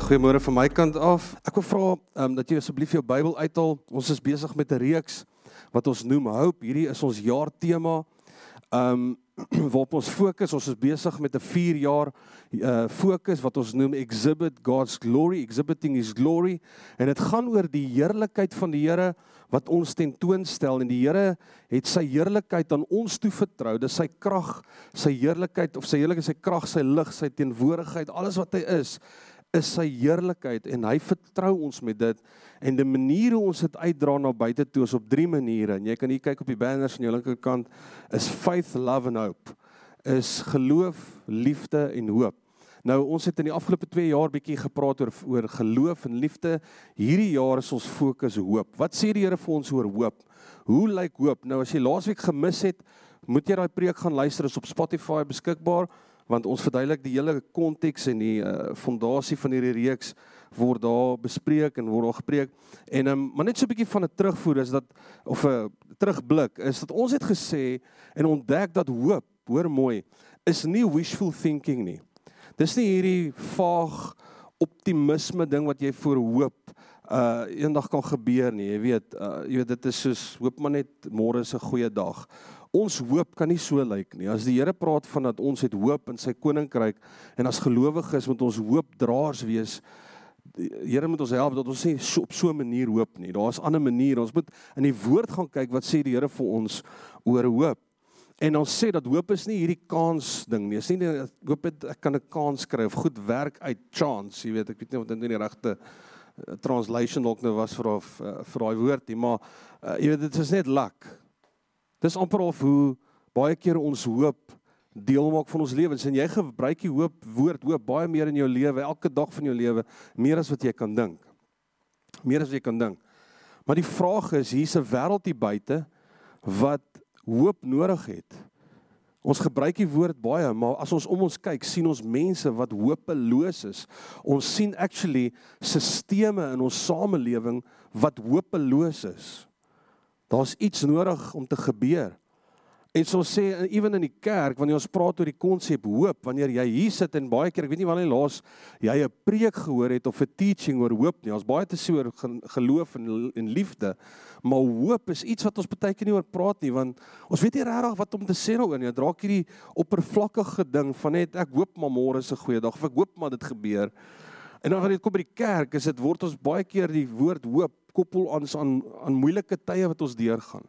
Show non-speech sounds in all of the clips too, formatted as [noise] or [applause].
goeiemôre van my kant af. Ek wil vra um, dat jy asseblief jou Bybel uithaal. Ons is besig met 'n reeks wat ons noem Hope. Hierdie is ons jaartema. Um [clears throat] waarop ons fokus. Ons is besig met 'n 4 jaar uh fokus wat ons noem Exhibit God's Glory, exhibiting his glory. En dit gaan oor die heerlikheid van die Here wat ons tentoonstel en die Here het sy heerlikheid aan ons toe vertrou. Dis sy krag, sy heerlikheid of sy heerlikheid, sy krag, sy lig, sy teenwoordigheid, alles wat hy is is sy heerlikheid en hy vertrou ons met dit en die manier hoe ons dit uitdra na buite toe is op drie maniere en jy kan hier kyk op die banners aan jou linkerkant is faith, love and hope is geloof, liefde en hoop. Nou ons het in die afgelope 2 jaar bietjie gepraat oor oor geloof en liefde. Hierdie jaar is ons fokus hoop. Wat sê die Here vir ons oor hoop? Hoe lyk hoop? Nou as jy laasweek gemis het, moet jy daai preek gaan luister, is op Spotify beskikbaar want ons verduidelik die hele konteks en die uh, fondasie van hierdie reeks word daar bespreek en word daar gepreek. En um, maar net so 'n bietjie van 'n terugvoer is dat of 'n terugblik is dat ons het gesê en ontdek dat hoop, hoor mooi, is nie wishful thinking nie. Dis nie hierdie vaag optimisme ding wat jy voor hoop uh eendag kan gebeur nie. Jy weet, uh, jy weet dit is soos hoop maar net môre is 'n goeie dag. Ons hoop kan nie so lyk nie. As die Here praat van dat ons het hoop in sy koninkryk en as gelowiges moet ons hoopdraers wees. Die Here moet ons help dat ons nie so, op so 'n manier hoop nie. Daar's ander maniere. Ons moet in die woord gaan kyk wat sê die Here vir ons oor hoop. En ons sê dat hoop is nie hierdie kans ding nie. Dis nie hoop het, ek kan 'n kans kry of goed werk uit chance, jy weet, ek weet nie wat dit in die regte eh, translation dalk nou was vir of, uh, vir daai woord nie, maar uh, jy weet dit is net luck. Dis amper of hoe baie keer ons hoop deel maak van ons lewens en jy gebruik die hoop woord hoop baie meer in jou lewe elke dag van jou lewe meer as wat jy kan dink. Meer as wat jy kan dink. Maar die vraag is hier's 'n wêreld hier buite wat hoop nodig het. Ons gebruik die woord baie, maar as ons om ons kyk, sien ons mense wat hopeloos is. Ons sien actually sisteme in ons samelewing wat hopeloos is. Daar's iets nodig om te gebeur. En so sê ewen in die kerk wanneer ons praat oor die konsep hoop, wanneer jy hier sit en baie keer ek weet nie wanneer laas jy 'n preek gehoor het of 'n teaching oor hoop nie. Ons baie te sê oor geloof en en liefde, maar hoop is iets wat ons baie keer nie oor praat nie want ons weet nie regtig wat om te sê daaroor nie. Dit raak hierdie oppervlakkige ding van net ek hoop maar môre is 'n goeie dag of ek hoop maar dit gebeur. En dan wanneer dit kom by die kerk, is dit word ons baie keer die woord hoop koppel ons aan aan moeilike tye wat ons deurgaan.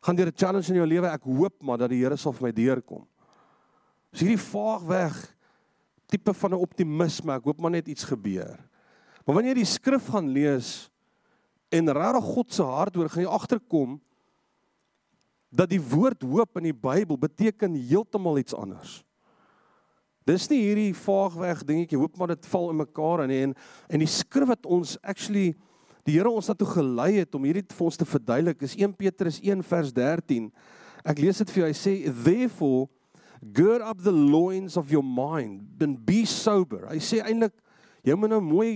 Gaan deur 'n challenge in jou lewe, ek hoop maar dat die Here sal vir my deurkom. Is hierdie vaag weg tipe van 'n optimisme, ek hoop maar net iets gebeur. Maar wanneer jy die skrif gaan lees en regtig God se hart hoor, gaan jy agterkom dat die woord hoop in die Bybel beteken heeltemal iets anders. Dis nie hierdie vaag weg dingetjie, hoop maar dit val in mekaar en en en die skrif wat ons actually die Here ons daartoe gelei het om hierdie vir ons te verduidelik is 1 Petrus 1 vers 13. Ek lees dit vir jou. Hy sê therefore gird up the loins of your mind and be sober. Hy sê eintlik jy moet nou mooi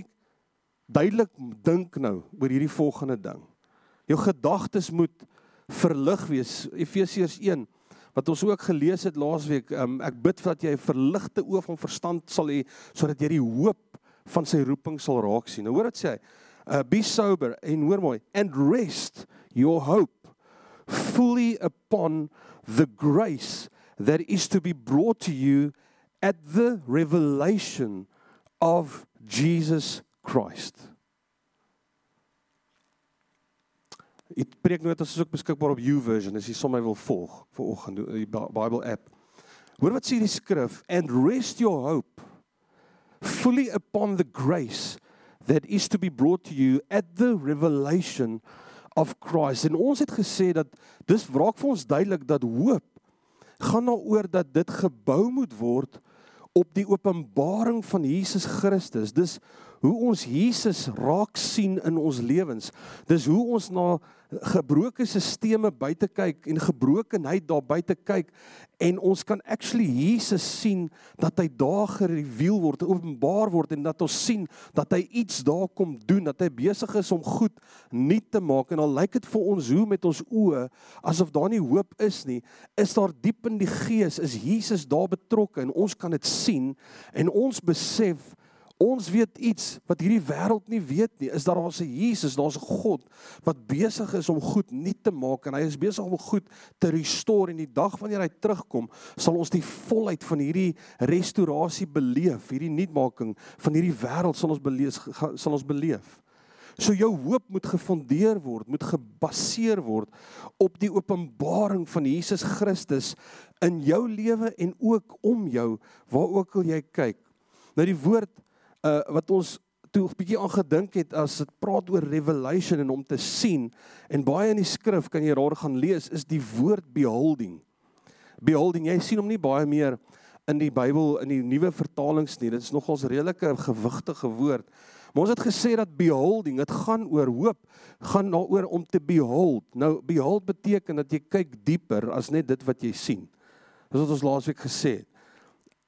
duidelik dink nou oor hierdie volgende ding. Jou gedagtes moet verlig wees. Efesiërs 1 wat ons ook gelees het laasweek. Um, ek bid dat jy 'n verligte oog van verstand sal hê sodat jy die hoop van sy roeping sal raak sien. Nou hoor dit sê hy uh, be sober en hoor mooi and rest your hope fully upon the grace that is to be brought to you at the revelation of Jesus Christ. Ek preek nooit as is ook beskikbaar op YouVersion as jy sommer wil volg vir oggend die Bible app. Hoor wat sê die skrif and rest your hope fully upon the grace that is to be brought to you at the revelation of Christ. En ons het gesê dat dis wraak vir ons duidelik dat hoop gaan daaroor dat dit gebou moet word op die openbaring van Jesus Christus. Dis hoe ons Jesus raak sien in ons lewens. Dis hoe ons na gebroke sisteme buite kyk en gebrokenheid daar buite kyk. En ons kan actually Jesus sien dat hy daar gereveal word, openbaar word en dat ons sien dat hy iets daar kom doen, dat hy besig is om goed nuut te maak. En al lyk dit vir ons hoe met ons oë asof daar nie hoop is nie, is daar diep in die gees is Jesus daar betrokke en ons kan dit sien en ons besef Ons weet iets wat hierdie wêreld nie weet nie, is dat daar's 'n Jesus, daar's 'n God wat besig is om goed nuut te maak en hy is besig om goed te restore en die dag wanneer hy terugkom, sal ons die volheid van hierdie restaurasie beleef, hierdie nuutmaking van hierdie wêreld sal ons beleef sal ons beleef. So jou hoop moet gefondeer word, moet gebaseer word op die openbaring van Jesus Christus in jou lewe en ook om jou waar ook al jy kyk. Nou die woord uh wat ons toe 'n bietjie aan gedink het as dit praat oor revelation en om te sien en baie in die skrif kan jy daar gaan lees is die woord beholding. Beholding, jy sien hom nie baie meer in die Bybel in die nuwe vertalings nie. Dit is nogals redelike gewigtige woord. Maar ons het gesê dat beholding, dit gaan oor hoop, gaan daaroor om te behold. Nou behold beteken dat jy kyk dieper as net dit wat jy sien. Dis wat ons laasweek gesê het.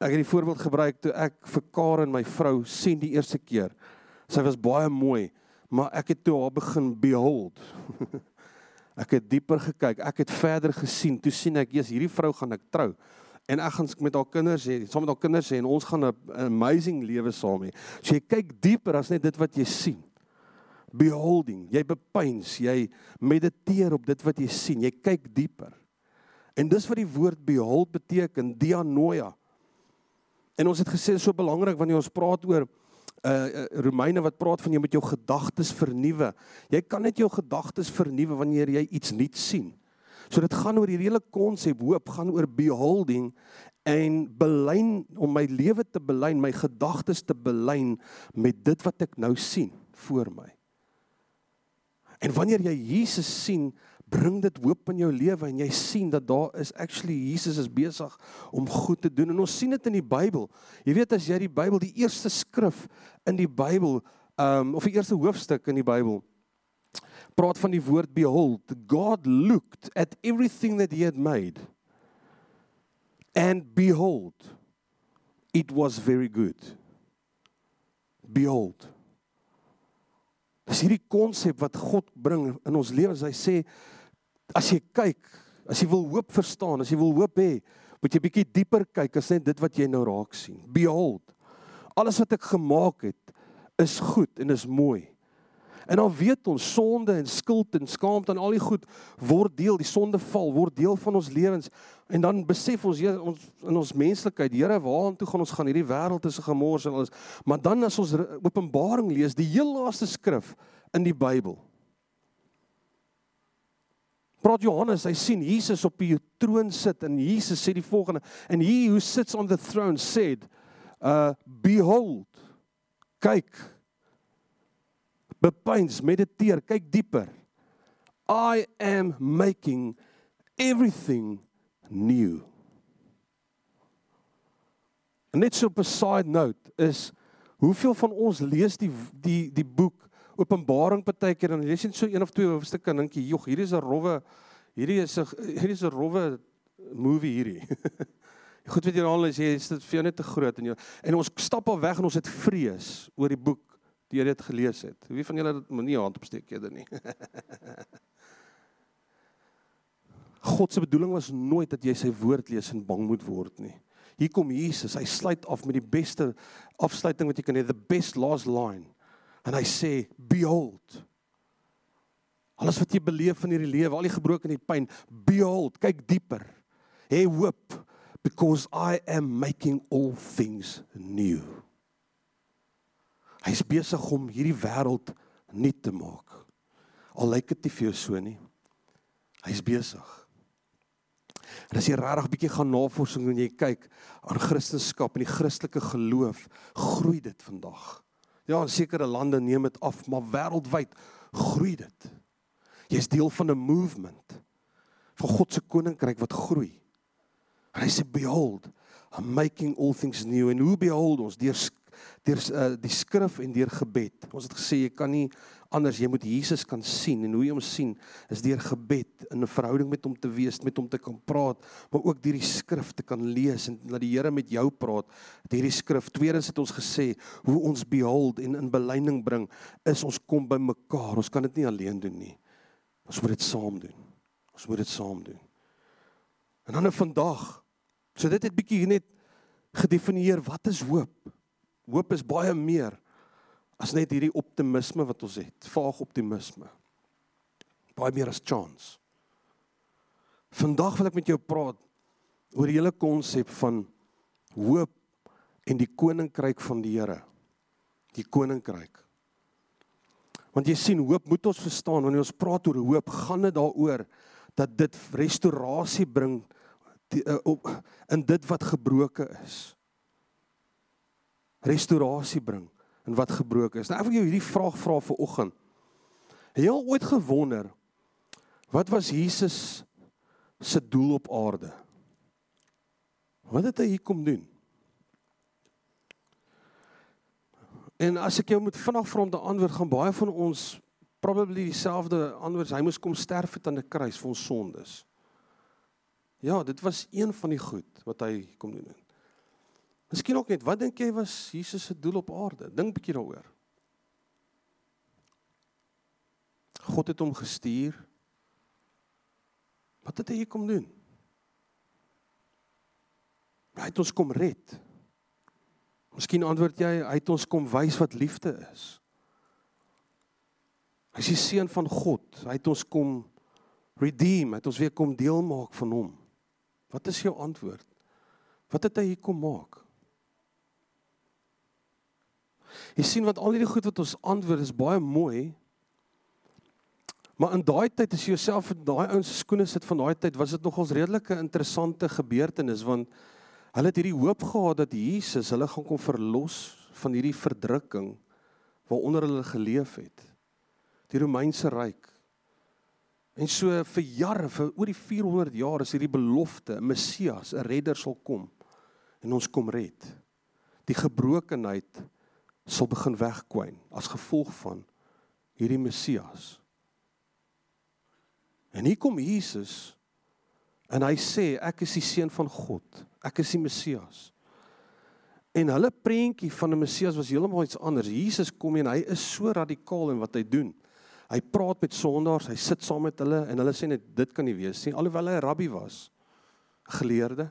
Ek het die voorbeeld gebruik toe ek vir Karen my vrou sien die eerste keer. Sy was baie mooi, maar ek het toe haar begin behold. [laughs] ek het dieper gekyk, ek het verder gesien. Toe sien ek, "Jesus, hierdie vrou gaan ek trou." En ek gaan met haar kinders hê, saam met haar kinders hê en ons gaan 'n amazing lewe saam hê. So jy kyk dieper as net dit wat jy sien. Beholding, jy bepeins, jy mediteer op dit wat jy sien. Jy kyk dieper. En dis wat die woord behold beteken, dianoia. En ons het gesê so belangrik wanneer ons praat oor uh Romeine wat praat van jy moet jou gedagtes vernuwe. Jy kan net jou gedagtes vernuwe wanneer jy iets nuut sien. So dit gaan oor hierdie hele konsep hoop gaan oor beholding en belyn om my lewe te belyn, my gedagtes te belyn met dit wat ek nou sien voor my. En wanneer jy Jesus sien, bring dit hoop in jou lewe en jy sien dat daar is actually Jesus is besig om goed te doen en ons sien dit in die Bybel. Jy weet as jy die Bybel, die eerste skrif in die Bybel, um of die eerste hoofstuk in die Bybel praat van die woord behold, God looked at everything that he had made and behold it was very good. Behold. Dis hierdie konsep wat God bring in ons lewens. Hy sê as jy kyk, as jy wil hoop verstaan, as jy wil hoop hê, moet jy bietjie dieper kyk as net dit wat jy nou raak sien. Behold. Alles wat ek gemaak het is goed en is mooi. En dan weet ons sonde en skuld en skaamte en al die goed word deel, die sondeval word deel van ons lewens. En dan besef ons hier ons in ons menslikheid, Here, waartoe gaan ons gaan? Hierdie wêreld is 'n gemors en alles. Maar dan as ons Openbaring lees, die heel laaste skrif in die Bybel, praat Johannes, hy sien Jesus op die troon sit en Jesus sê die volgende and he who sits on the throne said uh behold kyk bepeins mediteer kyk dieper. I am making everything new. Net so 'n side note is hoeveel van ons lees die die die boek Openbaring partykeer dan lees jy net so een of twee hoofstukke en dink jy, "Jog, hierdie is 'n rowwe hierdie is 'n hierdie is 'n rowwe movie hierdie." [laughs] Goed weet jy al is jy is dit vir jou net te groot en jy en ons stap al weg en ons het vrees oor die boek die jy dit gelees het. Wie van julle het nie hand opsteek eerder nie. [laughs] God se bedoeling was nooit dat jy sy woord lees en bang moet word nie. Hier kom Jesus, hy sluit af met die beste afsluiting wat jy kan hê, the best last line. En hy sê, "Behold." Alles wat jy beleef in hierdie lewe, al die gebroke en die pyn, behold, kyk dieper. Hê hoop because I am making all things new. Hy's besig om hierdie wêreld nuut te maak. Al lyk dit nie vir jou so nie. Hy's besig. En as jy regtig bietjie gaan navorsing en jy kyk aan Christendom en die Christelike geloof, groei dit vandag. Ja, in sekere lande neem dit af, maar wêreldwyd groei dit. Jy's deel van 'n movement van God se koninkryk wat groei. En hy sê behold, I'm making all things new and who behold ons deur deur uh, die skrif en deur gebed. Ons het gesê jy kan nie anders jy moet Jesus kan sien en hoe jy hom sien is deur gebed in 'n verhouding met hom te wees, met hom te kan praat, maar ook deur die skrif te kan lees en dat die Here met jou praat deur die skrif. Tweedens het ons gesê hoe ons behold en in belyning bring is ons kom by mekaar. Ons kan dit nie alleen doen nie. Ons moet dit saam doen. Ons moet dit saam doen. En dan vandag. So dit het bietjie net gedefinieer wat is hoop? hoop is baie meer as net hierdie optimisme wat ons het, vaag optimisme. Baie meer as chance. Vandag wil ek met jou praat oor die hele konsep van hoop en die koninkryk van die Here. Die koninkryk. Want jy sien hoop moet ons verstaan wanneer ons praat oor hoop, gaan dit daaroor dat dit restaurasie bring die, uh, op in dit wat gebroken is. Restaurasie bring in wat gebroken is. Nou ek wil jou hierdie vraag vra vir oggend. Het jy al ooit gewonder wat was Jesus se doel op aarde? Wat het hy hier kom doen? En as ek jou moet vinnig vra om te antwoord, gaan baie van ons probably dieselfde antwoord. Hy moes kom sterf het aan die kruis vir ons sondes. Ja, dit was een van die goed wat hy kom doen. Miskien ook net, wat dink jy was Jesus se doel op aarde? Dink 'n bietjie daaroor. God het hom gestuur. Wat het hy hier kom doen? Hy het ons kom red. Miskien antwoord jy, hy het ons kom wys wat liefde is. Hy is die seun van God. Hy het ons kom redeem, het ons weer kom deel maak van hom. Wat is jou antwoord? Wat het hy hier kom maak? Jy sien wat al hierdie goed wat ons antwoord is baie mooi. Maar in daai tyd as jy jouself in daai ouens se skoene sit van daai tyd, was dit nogals redelike interessante gebeurtenis want Hulle het hierdie hoop gehad dat Jesus hulle gaan kom verlos van hierdie verdrukking waaronder hulle geleef het. Die Romeinse ryk. En so vir jare, vir oor die 400 jaar is hierdie belofte, 'n Messias, 'n redder sal kom en ons kom red. Die gebrokenheid sal begin wegkwyn as gevolg van hierdie Messias. En hier kom Jesus En hy sê ek is die seun van God. Ek is die Messias. En hulle prentjie van 'n Messias was heeltemal iets anders. Jesus kom en hy is so radikaal in wat hy doen. Hy praat met sondaars, hy sit saam met hulle en hulle sê net dit kan nie wees nie alhoewel hy 'n rabbi was. Geleerde.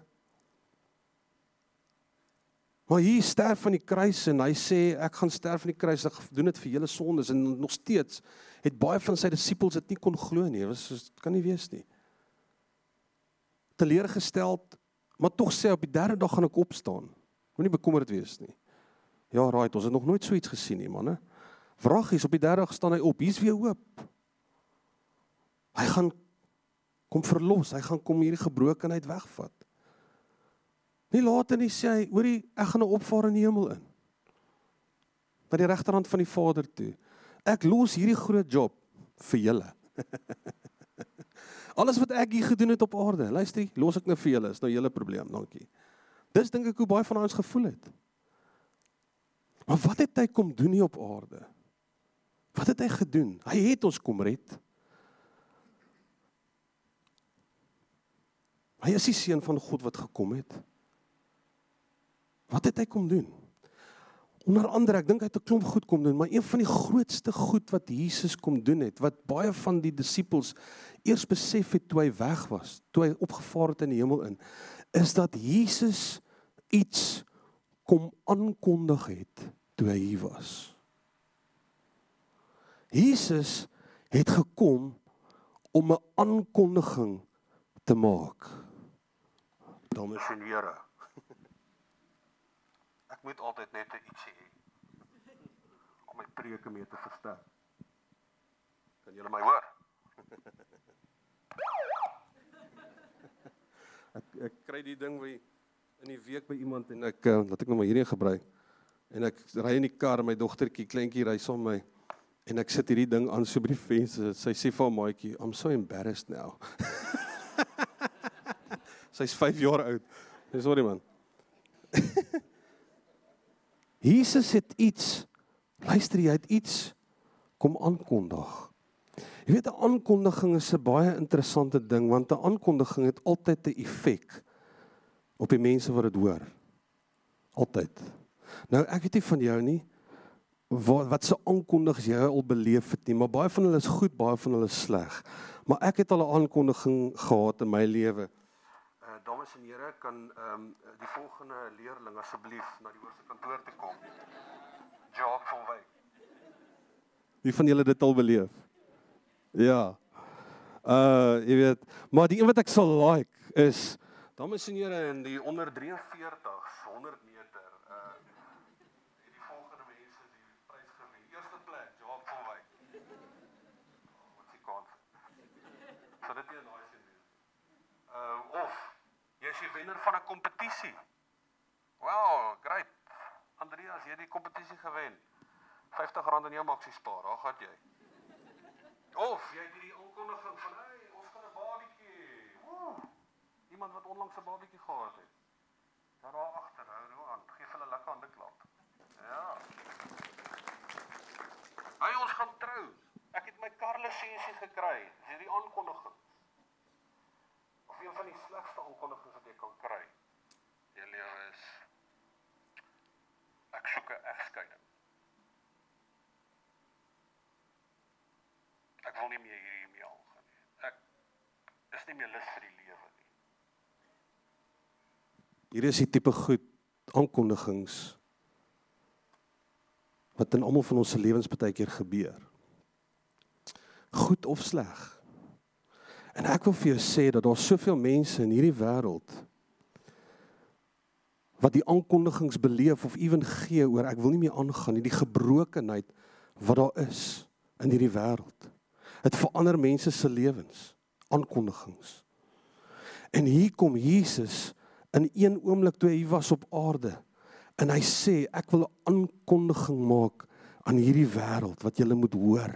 Maar hy sterf van die kruis en hy sê ek gaan sterf van die kruis, ek doen dit vir julle sondes en nog steeds het baie van sy disippels dit nie kon glo nie. Dit was kan nie wees nie teleurgesteld, maar tog sê op die derde dag gaan ek opstaan. Moenie bekommerd wees nie. Ja, right, ons het nog nooit so iets gesien nie, manne. Vragies op die derde dag staan hy op. Hier's weer hoop. Hy gaan kom verlos. Hy gaan kom hierdie gebrokenheid wegvat. Nie later nie sê hy, hoorie, ek gaan nou opvaar in die hemel in. Na die regterhand van die Vader toe. Ek los hierdie groot job vir julle. [laughs] Alles wat ek hier gedoen het op aarde, luister, los ek nou vir julle, is nou julle probleem, dankie. Dis dink ek hoe baie van ons gevoel het. Maar wat het hy kom doen hier op aarde? Wat het hy gedoen? Hy het ons kom red. Hy is die seun van God wat gekom het. Wat het hy kom doen? Onder andere, ek dink hy het 'n klomp goed kom doen, maar een van die grootste goed wat Jesus kom doen het, wat baie van die disippels eers besef het toe hy weg was, toe hy opgevaar het in die hemel in, is dat Jesus iets kom aankondig het toe hy hier was. Jesus het gekom om 'n aankondiging te maak. Dames en here, ek moet altyd net 'n ietsie hê om my preke mee te versterk. Kan julle my hoor? [laughs] ek ek kry die ding by in die week by iemand en ek uh, laat ek nou maar hierdie gebruik. En ek ry in die kar, my dogtertjie kleintjie ry saam met my en ek sit hierdie ding aan so by die venster. Sy sê vir my maatjie, "I'm so embarrassed now." [laughs] Sy's 5 jaar oud. Sorry man. [laughs] Jesus het iets luister jy het iets kom aankondig. Jy weet 'n aankondiging is 'n baie interessante ding want 'n aankondiging het altyd 'n effek op die mense wat dit hoor. Altyd. Nou ek weet nie van jou nie wat wat se aankondigings jy al beleef het nie, maar baie van hulle is goed, baie van hulle is sleg. Maar ek het al 'n aankondiging gehad in my lewe. Dames en here kan ehm um, die volgende leerling asseblief na die hoërskool kantoor toe kom. Jacques van Wyk. Wie van julle dit al beleef? Ja. Uh jy weet, maar die een wat ek sal like is dames en here in die onder 43 100 meter uh die volgende mense die prys gewen. Eerste plek Jacques van Wyk. Wat s'ie kans. Sal dit nie nice? Uh of jy's die wenner van 'n kompetisie. Wow, great. Andreas, jy het die kompetisie gewen. R50 in jou maksie spaar. Daar gaan jy. Of jy het hierdie aankondiging van, "Hey, ons gaan 'n babietjie." Ooh. Iemand wat onlangs 'n babietjie gehad het. Daar daar agter, hou nou aan. Geef hulle lekker hande klap. Ja. Hy ons gaan trou. Ek het my karlisensie gekry. Dis hierdie aankondiging. Een van die slegste aankondigings wat jy kan kry. Lewe is ek soek 'n egskeiding. Ek wil nie meer hiermee aangaan nie. Ek is nie meer lus vir die lewe nie. Hier is die tipe goed aankondigings wat in almal van ons se lewens baie keer gebeur. Goed of sleg. En ek wil vir jou sê dat daar soveel mense in hierdie wêreld wat die aankondigings beleef of ewen gee oor ek wil nie meer aangaan nie, die gebrokenheid wat daar is in hierdie wêreld. Dit verander mense se lewens, aankondigings. En hier kom Jesus in een oomblik toe hy was op aarde en hy sê ek wil 'n aankondiging maak aan hierdie wêreld wat julle moet hoor.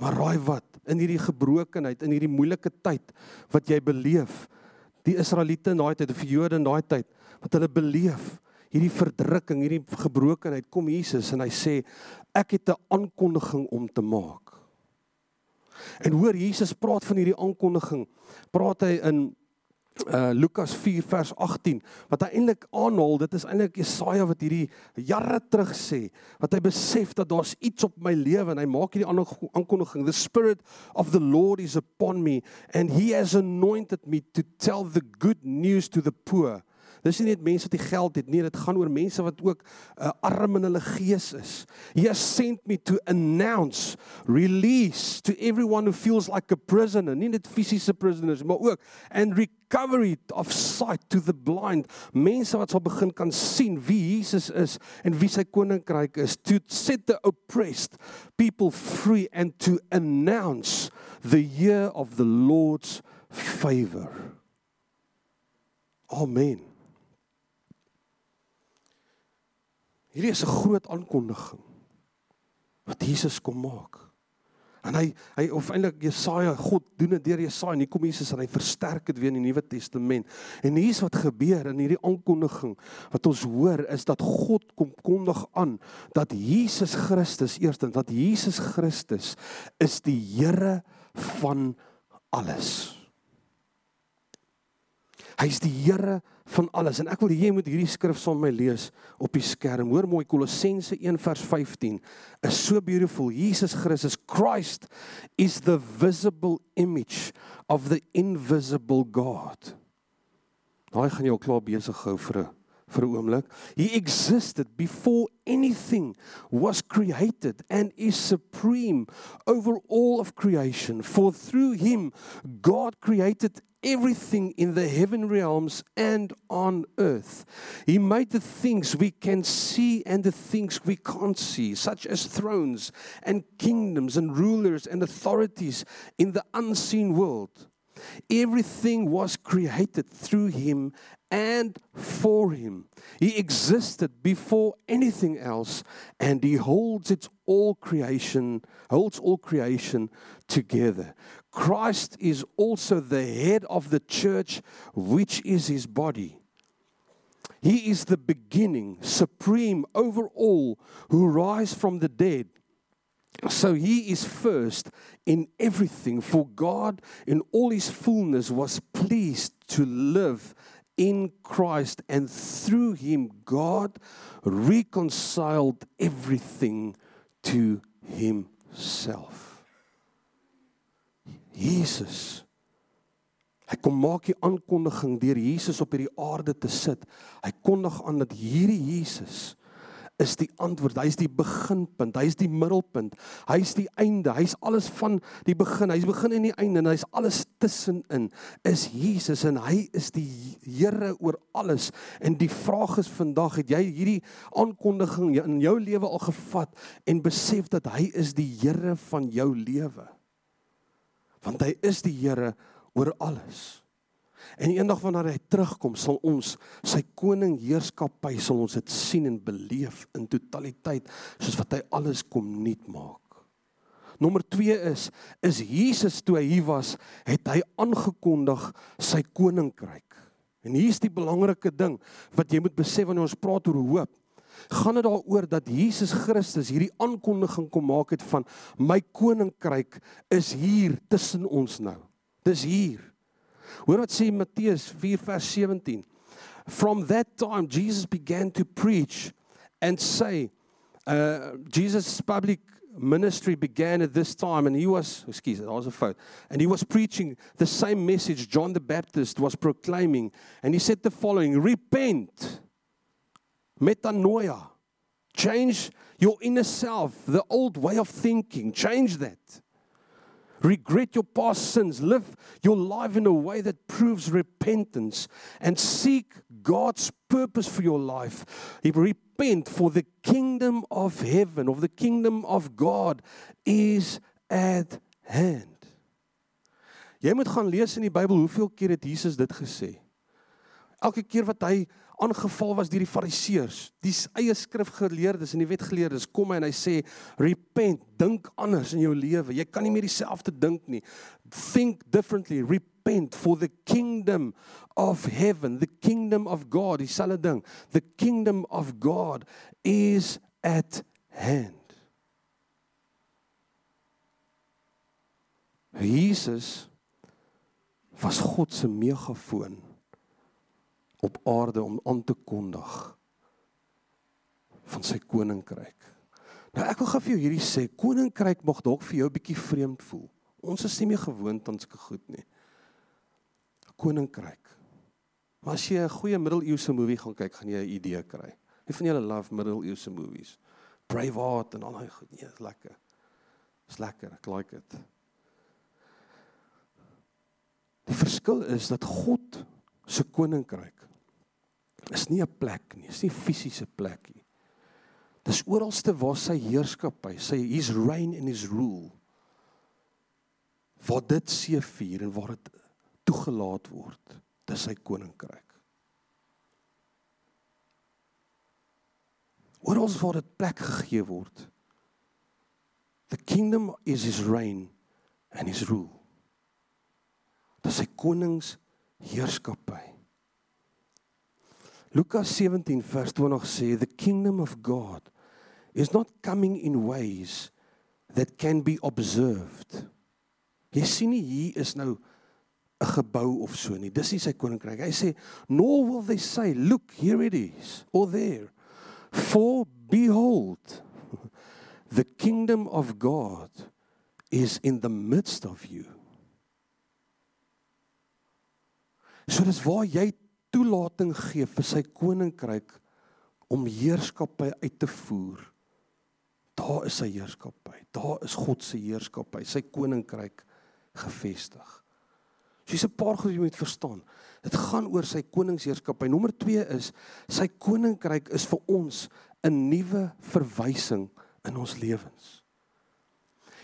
Maar raai wat, in hierdie gebrokenheid, in hierdie moeilike tyd wat jy beleef, die Israeliete in daai tyd die Jode in daai tyd wat hulle beleef, hierdie verdrukking, hierdie gebrokenheid, kom Jesus en hy sê ek het 'n aankondiging om te maak. En hoor Jesus praat van hierdie aankondiging. Praat hy in uh Lukas 4 vers 18 wat hy eintlik aanhaal dit is eintlik Jesaja wat hierdie jare terug sê wat hy besef dat daar's iets op my lewe en hy maak hierdie aankondiging the spirit of the lord is upon me and he has anointed me to tell the good news to the poor Dis nie net mense wat die geld het nie, dit gaan oor mense wat ook uh, arm in hulle gees is. He has sent me to announce release to everyone who feels like a prisoner, nie net fisiese prisoners, maar ook and recovery of sight to the blind. Mense wat sal begin kan sien wie Jesus is en wie sy koninkryk is, to set the oppressed people free and to announce the year of the Lord's favor. Amen. Hierdie is 'n groot aankondiging wat Jesus kom maak. En hy hy of eintlik Jesaja, God doen dit deur Jesaja en hier kom Jesus en hy versterk dit weer in die Nuwe Testament. En hier's wat gebeur in hierdie aankondiging wat ons hoor is dat God kom kondig aan dat Jesus Christus eerstens dat Jesus Christus is die Here van alles. Hy's die Here van alles en ek wil jy moet hierdie skrif saam met my lees op die skerm. Hoor mooi Kolossense 1 vers 15 is so beautiful. Jesus Christus Christ is the visible image of the invisible God. Daai gaan jou klaar besig hou vir 'n vir 'n oomblik. He existed before anything was created and is supreme over all of creation. For through him God created everything in the heaven realms and on earth. He made the things we can see and the things we can't see, such as thrones and kingdoms and rulers and authorities in the unseen world. Everything was created through him and for him. He existed before anything else and he holds its all creation holds all creation together. Christ is also the head of the church which is his body. He is the beginning, supreme over all who rise from the dead. So he is first in everything, for God in all his fullness was pleased to live in Christ, and through him, God reconciled everything to himself. Jesus Hy kom maak die aankondiging deur Jesus op hierdie aarde te sit. Hy kondig aan dat hierdie Jesus is die antwoord. Hy's die beginpunt, hy's die middelpunt, hy's die einde, hy's alles van die begin, hy's begin en die einde en hy's alles tussenin. Is Jesus en hy is die Here oor alles. En die vraag is vandag, het jy hierdie aankondiging in jou lewe al gevat en besef dat hy is die Here van jou lewe? Want hy is die Here oor alles. En eendag wanneer hy terugkom, sal ons sy koning heerskappy sal ons dit sien en beleef in totaliteit soos wat hy alles kom nuut maak. Nommer 2 is is Jesus toe hy hier was, het hy aangekondig sy koninkryk. En hier's die belangrike ding wat jy moet besef wanneer ons praat oor hoop. Gaan dit daaroor dat Jesus Christus hierdie aankondiging kom maak het van my koninkryk is hier tussen ons nou. Dis hier. Hoor wat sê Matteus 4 vers 17. From that time Jesus began to preach and say uh Jesus public ministry began at this time and he was excuse me, that was a fout. And he was preaching the same message John the Baptist was proclaiming and he said the following, repent. Metanoia. Change your inner self, the old way of thinking. Change that. Regret your past sins. Live your life in a way that proves repentance and seek God's purpose for your life. Repent for the kingdom of heaven, of the kingdom of God is at hand. Jy moet gaan lees in die Bybel hoeveel keer het Jesus dit gesê. Elke keer wat hy aangeval was deur die fariseërs, die eie skrifgeleerdes en die wetgeleerdes kom en hy sê repent, dink anders in jou lewe. Jy kan nie meer dieselfde dink nie. Think differently, repent for the kingdom of heaven, the kingdom of God, dieselfde ding. The kingdom of God is at hand. Jesus was God se megafoon op aarde om aan te kondig van sy koninkryk. Nou ek wil gou vir jou hierdie sê, koninkryk mag dalk vir jou 'n bietjie vreemd voel. Ons is nie meer gewoond aan sulke goed nie. Koninkryk. Maar as jy 'n goeie middeleeuse movie gaan kyk, gaan jy 'n idee kry. Wie van julle love middeleeuse movies? Braveheart en al daai goed. Nee, is lekker. Is lekker. Ek like dit. Die verskil is dat God se koninkryk is nie 'n plek nie, is nie 'n fisiese plek nie. Dis oralste waar sy heerskappy, sy his reign and his rule waar dit seëvier en waar dit toegelaat word, dis sy koninkryk. Oral waar dit plek gegee word. The kingdom is his reign and his rule. Dis sy konings heerskappy. Lukas 17 vers 20 sê the kingdom of God is not coming in ways that can be observed. Jy sien nie hier is nou 'n gebou of so nie. Dis nie sy koninkryk. Hy sê nor will they say look here it is or there for behold the kingdom of God is in the midst of you. So dis waar jy toelating gee vir sy koninkryk om heerskappy uit te voer. Daar is sy heerskappy. Daar is God se heerskappy, sy koninkryk gevestig. So dis 'n paar goed wat jy moet verstaan. Dit gaan oor sy koningsheerskappy. Nommer 2 is sy koninkryk is vir ons 'n nuwe verwysing in ons lewens.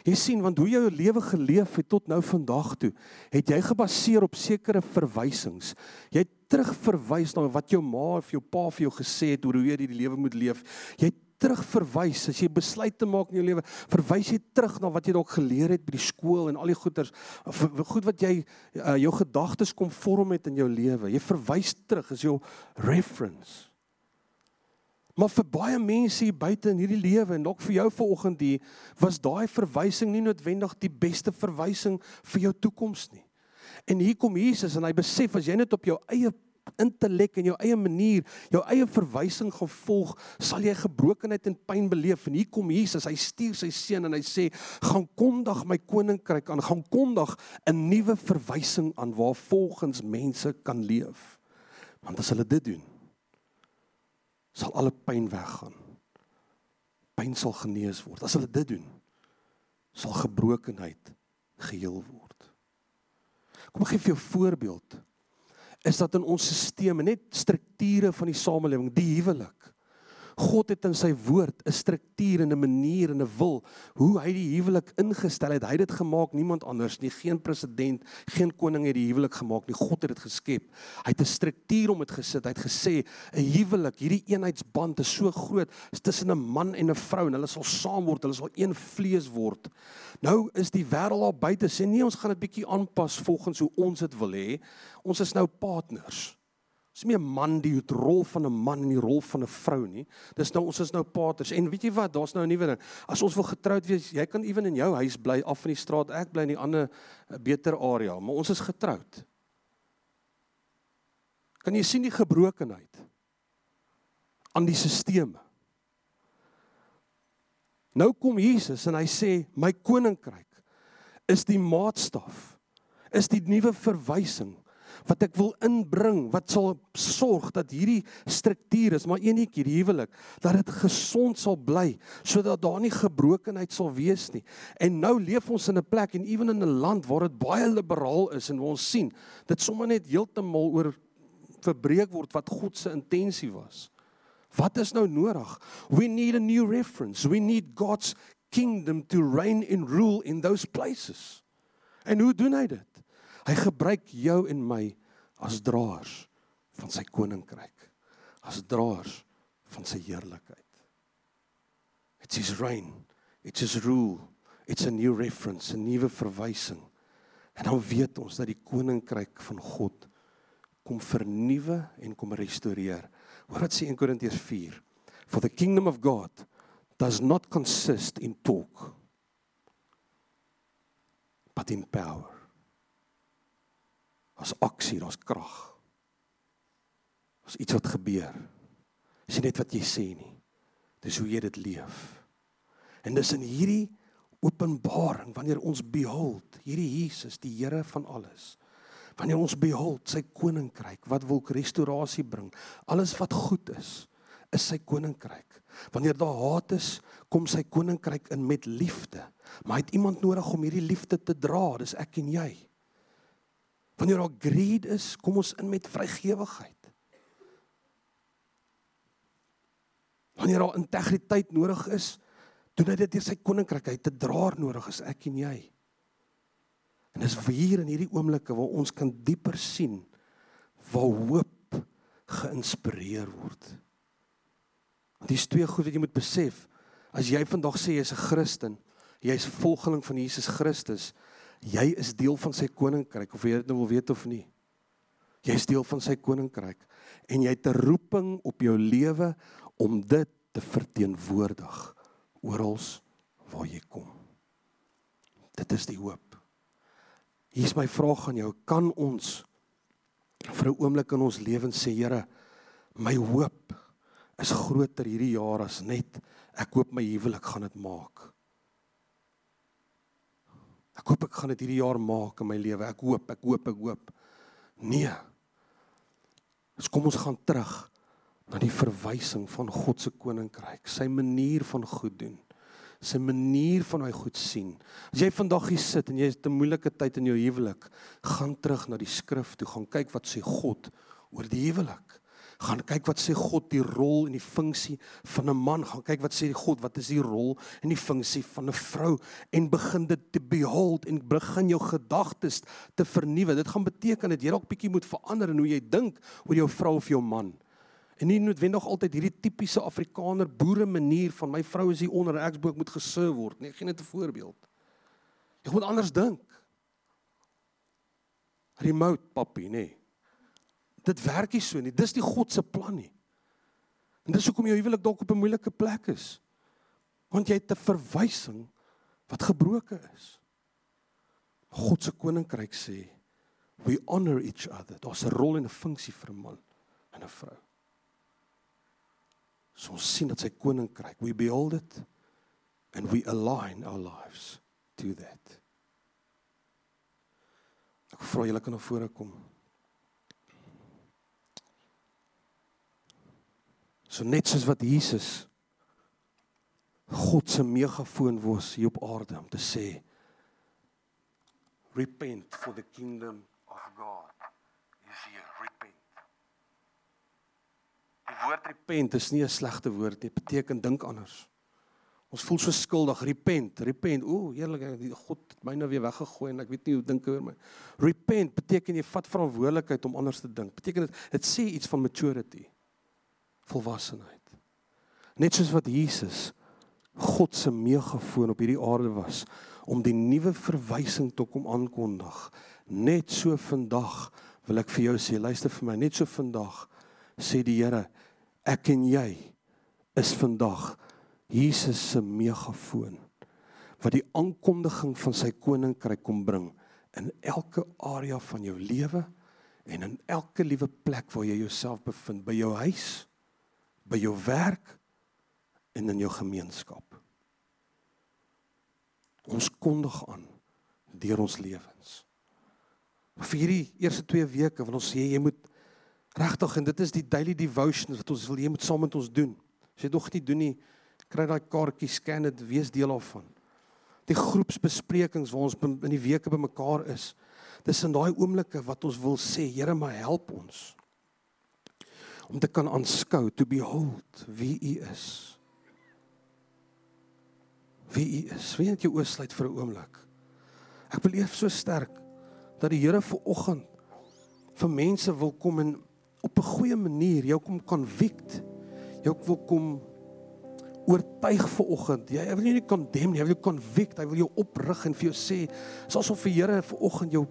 Jy sien want hoe jy jou lewe geleef het tot nou vandag toe, het jy gebaseer op sekere verwysings. Jy terugverwys na wat jou ma of jou pa vir jou gesê het oor hoe jy die lewe moet leef. Jy terugverwys as jy besluit te maak in jou lewe, verwys jy terug na wat jy dalk geleer het by die skool en al die goeters, goed wat jy uh, jou gedagtes kom vorm het in jou lewe. Jy verwys terug as jou reference. Maar vir baie mense hier buite in hierdie lewe en dalk vir jou vanoggend hier was daai verwysing nie noodwendig die beste verwysing vir jou toekoms nie. En hier kom Jesus en hy besef as jy net op jou eie intellek en jou eie manier, jou eie verwysing gaan volg, sal jy gebrokenheid en pyn beleef. En hier kom Jesus, hy stuur sy seun en hy sê, "Gaan kondig my koninkryk aan, gaan kondig 'n nuwe verwysing aan waar volgens mense kan leef." Want as hulle dit doen, sal alle pyn weggaan. Pyn sal genees word. As hulle dit doen, sal gebrokenheid geheel word. Kom ek gee vir jou 'n voorbeeld is dat in ons stelsel net strukture van die samelewing, die huwelik. God het in sy woord 'n struktuur en 'n manier en 'n wil hoe hy die huwelik ingestel het. Hy het dit gemaak, niemand anders nie, geen president, geen koning het die huwelik gemaak nie. God het dit geskep. Hy het 'n struktuur om dit gesit. Hy het gesê 'n huwelik, hierdie eenheidsband is so groot, tussen 'n man en 'n vrou en hulle sal saam word, hulle sal een vlees word. Nou is die wêreld daar buite sê nee, ons gaan dit bietjie aanpas volgens hoe ons dit wil hê. Ons is nou partners. Dis nie 'n man die het rol van 'n man en die rol van 'n vrou nie. Dis nou ons is nou paters. En weet jy wat? Daar's nou 'n nuwe ding. As ons wil getroud wees, jy kan ewen in jou huis bly af van die straat. Ek bly in 'n ander eh, beter area, maar ons is getroud. Kan jy sien die gebrokenheid aan die stelsel? Nou kom Jesus en hy sê my koninkryk is die maatstaf. Is die nuwe verwysing wat ek wil inbring wat sal sorg dat hierdie struktuur is maar eenetjie die huwelik dat dit gesond sal bly sodat daar nie gebrokenheid sal wees nie. En nou leef ons in 'n plek en ewen in 'n land waar dit baie liberaal is en ons sien dit sommer net heeltemal oor verbreek word wat God se intensie was. Wat is nou nodig? We need a new reference. We need God's kingdom to reign and rule in those places. En hoe doen hy dit? Hy gebruik jou en my as draers van sy koninkryk. As draers van sy heerlikheid. It's his reign. It's his rule. It's a new reference, 'n nuwe verwysing. En dan weet ons dat die koninkryk van God kom vernuwe en kom restoreer. Hoor wat sê 1 Korintiërs 4. For the kingdom of God does not consist in talk but in power. Daar's aksie, daar's krag. Daar's iets wat gebeur. Dis nie net wat jy sê nie. Dis hoe jy dit leef. En dis in hierdie openbaring wanneer ons behold hierdie Jesus, die Here van alles. Wanneer ons behold sy koninkryk wat wil restaurasie bring. Alles wat goed is, is sy koninkryk. Wanneer daar haat is, kom sy koninkryk in met liefde. Maar hy het iemand nodig om hierdie liefde te dra, dis ek en jy. Wanneer daar greed is, kom ons in met vrygewigheid. Wanneer daar integriteit nodig is, doen hy dit deur sy koninkryk uit te draer nodig is ek en jy. En dis hier in hierdie oomblikke waar ons kan dieper sien waar hoop geïnspireer word. Want dis twee goed wat jy moet besef. As jy vandag sê jy's 'n Christen, jy's volgeling van Jesus Christus, jy is deel van sy koninkryk of jy dit nou wil weet of nie. Jy is deel van sy koninkryk en jy het 'n roeping op jou lewe om dit te verteenwoordig oral waar jy kom. Dit is die hoop. Hier is my vraag aan jou, kan ons vir 'n oomblik in ons lewens sê Here, my hoop is groter hierdie jaar as net ek hoop my huwelik gaan dit maak. Ek hoop ek gaan dit hierdie jaar maak in my lewe. Ek hoop, ek hoop, ek hoop. Nee. Ons kom ons gaan terug na die verwysing van God se koninkryk, sy manier van goed doen, sy manier van hy goed sien. As jy vandag hier sit en jy het 'n moeilike tyd in jou huwelik, gaan terug na die skrif toe, gaan kyk wat sê God oor die huwelik gaan kyk wat sê God die rol en die funksie van 'n man. Gaan kyk wat sê God wat is die rol en die funksie van 'n vrou. En begin dit te behold en begin jou gedagtes te vernuwe. Dit gaan beteken dat jy dalk bietjie moet verander in hoe jy dink oor jou vrou of jou man. En nie noodwendig altyd hierdie tipiese afrikaner boere manier van my vrou is hier onder ek boek moet geserve word nee gee net 'n voorbeeld. Jy moet anders dink. Remote papi nee Dit werk nie so nie. Dis nie God se plan nie. En dis hoekom jou huwelik dalk op 'n moeilike plek is. Want jy het 'n verwysing wat gebroken is. God se koninkryk sê We honor each other. Daar's 'n rol en 'n funksie vir 'n man en 'n vrou. So ons sien dat sy koninkryk, we behold it and we align our lives to that. Ek vra julle kan na vore kom. So net soos wat Jesus God se megafoon was hier op aarde om te sê repent for the kingdom of God is here repent. Die woord repent is nie 'n slegte woord nie, beteken dink anders. Ons voel so skuldig, repent, repent. O, eerlik, God het my nou weer weggegooi en ek weet nie hoe dink oor my. Repent beteken jy vat verantwoordelikheid om anders te dink. Beteken dit dit sê iets van maturity volwassenheid. Net soos wat Jesus God se meegafoon op hierdie aarde was om die nuwe verwysing te kom aankondig. Net so vandag wil ek vir jou sê, luister vir my, net so vandag sê die Here, ek en jy is vandag Jesus se meegafoon wat die aankondiging van sy koninkryk kom bring in elke area van jou lewe en in elke liewe plek waar jy jouself bevind, by jou huis, by jou werk en in jou gemeenskap. Ons kondig aan deur ons lewens. Vir hierdie eerste 2 weke wil ons sê jy moet regtig en dit is die daily devotion wat ons wil jy moet saam met ons doen. As jy nog nie doen nie, kry daai kaartjie, scan dit, wees deel daarvan. Die groepsbesprekings waar ons in die weke bymekaar is. Dis in daai oomblikke wat ons wil sê, Here, maar help ons om te kan aanskou, to behold wie U is. Wie U is. Wie het jou oosluit vir 'n oomblik? Ek beleef so sterk dat die Here vir oggend vir mense wil kom en op 'n goeie manier jou kom convict. Jou wil kom oortuig vir oggend. Jy wil nie condemn nie, hy wil jou convict, hy wil jou oprig en vir jou sê, soos of die Here vir oggend jou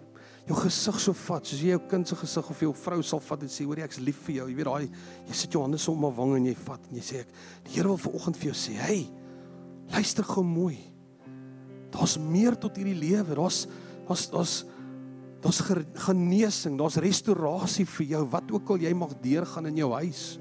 jou gesig so vat, soos jy jou kind se gesig of jou vrou sal vat en sê hoor jy ek's lief vir jou. Jy weet daai jy sit jou hande so om haar wang en jy vat en jy sê ek die Here wil vanoggend vir jou sê, "Hey, luister gou mooi. Daar's meer tot hierdie lewe. Daar's daar's daar's daar's genesing, daar's restaurasie vir jou wat ook al jy mag deurgaan in jou huis.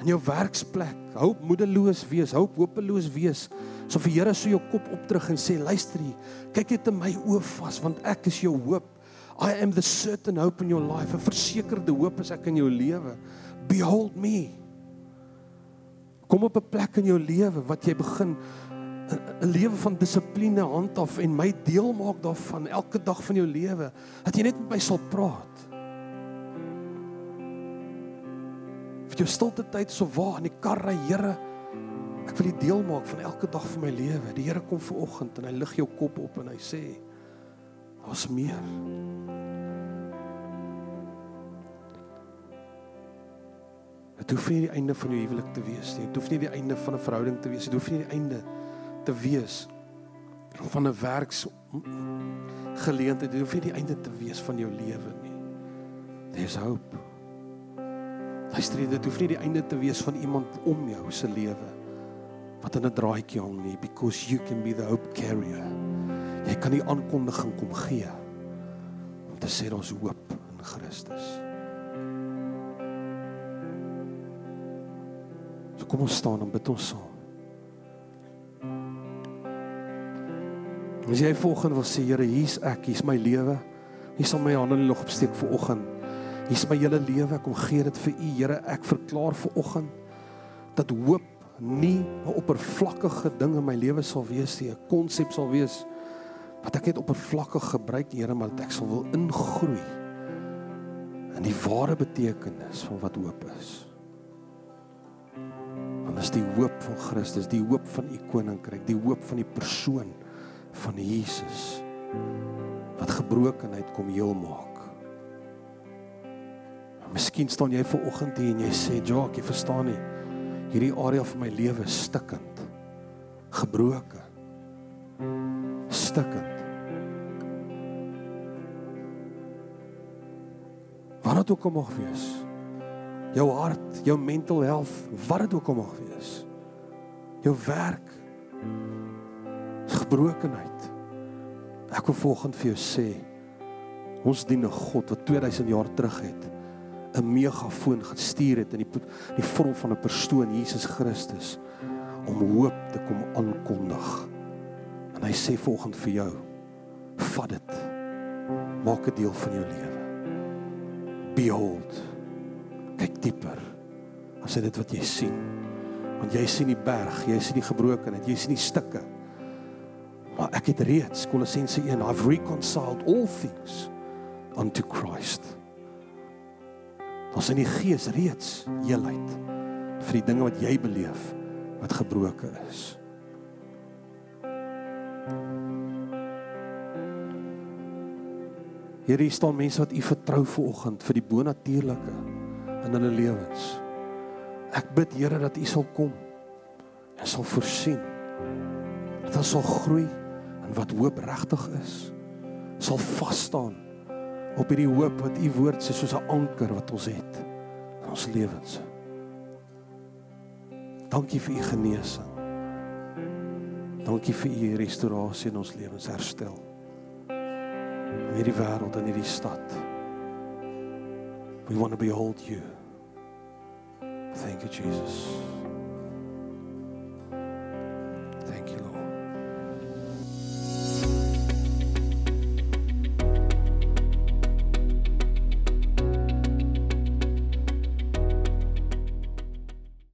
In jou werksplek. Hou moedeloos wees, hou hopeloos wees. So vir Here so jou kop opdruk en sê luister hier, kyk net in my oë vas want ek is jou hoop. I am the certain hope in your life. 'n Versekerde hoop is ek in jou lewe. Behold me. Kom op 'n plek in jou lewe wat jy begin 'n lewe van dissipline handhaaf en my deel maak daarvan elke dag van jou lewe. Dat jy net met my sal praat. Vir jou stilte tyd so waar in die kar ry, Here, Ek wil dit deel maak van elke dag van my lewe. Die Here kom ver oggend en hy lig jou kop op en hy sê: "Daar's meer." Dit hoef nie die einde van jou huwelik te wees nie. Dit hoef nie die einde van 'n verhouding te wees nie. Dit hoef nie die einde te wees van 'n werks geleentheid. Dit hoef nie die einde te wees van jou lewe nie. There's hope. Luister, dit hoef nie die einde te wees van iemand om jou se lewe wat in 'n draadjie hang nie because you can be the hope carrier. Jy kan die aankondiging kom gee om te sê ons hoop in Christus. So kom ons staan en bid ons saam. As jy volgens wil sê Here, hier's ek, hier's my lewe. Hier sal my hande nog opsteek vir oggend. Hier's my hele lewe, kom gee dit vir U, Here. Ek verklaar vir oggend dat hoop nie 'n oppervlakkige ding in my lewe sal wees nie, 'n konsep sal wees wat ek net oppervlakkig gebruik, Here, maar dat ek sal wil ingroei in die ware betekenis van wat hoop is. Want dit is die hoop van Christus, die hoop van u koninkryk, die hoop van die persoon van Jesus wat gebrokenheid kom heel maak. Miskien staan jy ver oggend hier en jy sê, "Jock, jy verstaan nie hierdie area van my lewe stikkend. Gebroken. Stikkend. Wat dit ook al mag wees. Jou hart jou mental health wat dit ook al mag wees. Jou werk. Gebrokenheid. Ek wil volgens vir jou sê. Ons dien 'n God wat 2000 jaar terug het 'n megafoon gestuur het in die in die vorm van 'n persoon Jesus Christus om hoop te kom aankondig. En hy sê volgens vir jou, vat dit. Maak dit deel van jou lewe. Behold. Kyk dieper. As dit wat jy sien. Want jy sien die berg, jy sien die gebrokenheid, jy sien die stukke. Maar ek het reeds Kolossense 1, I've reconciled all things unto Christ. Ons in die gees reeds heelheid vir die dinge wat jy beleef wat gebroken is. Hier staan mense wat U vertrou vanoggend vir die bonatuurlike in hulle lewens. Ek bid Here dat U sal kom en sal voorsien. Dat ons sal groei in wat hoop regtig is. Sal vas staan op hierdie hoop wat u woord sê soos 'n anker wat ons het in ons lewens. Dankie vir u genesing. Dankie vir u restaurasie in ons lewens, herstel. In hierdie wêreld en hierdie stad. We want to behold you. Thank you Jesus. Thank you Lord.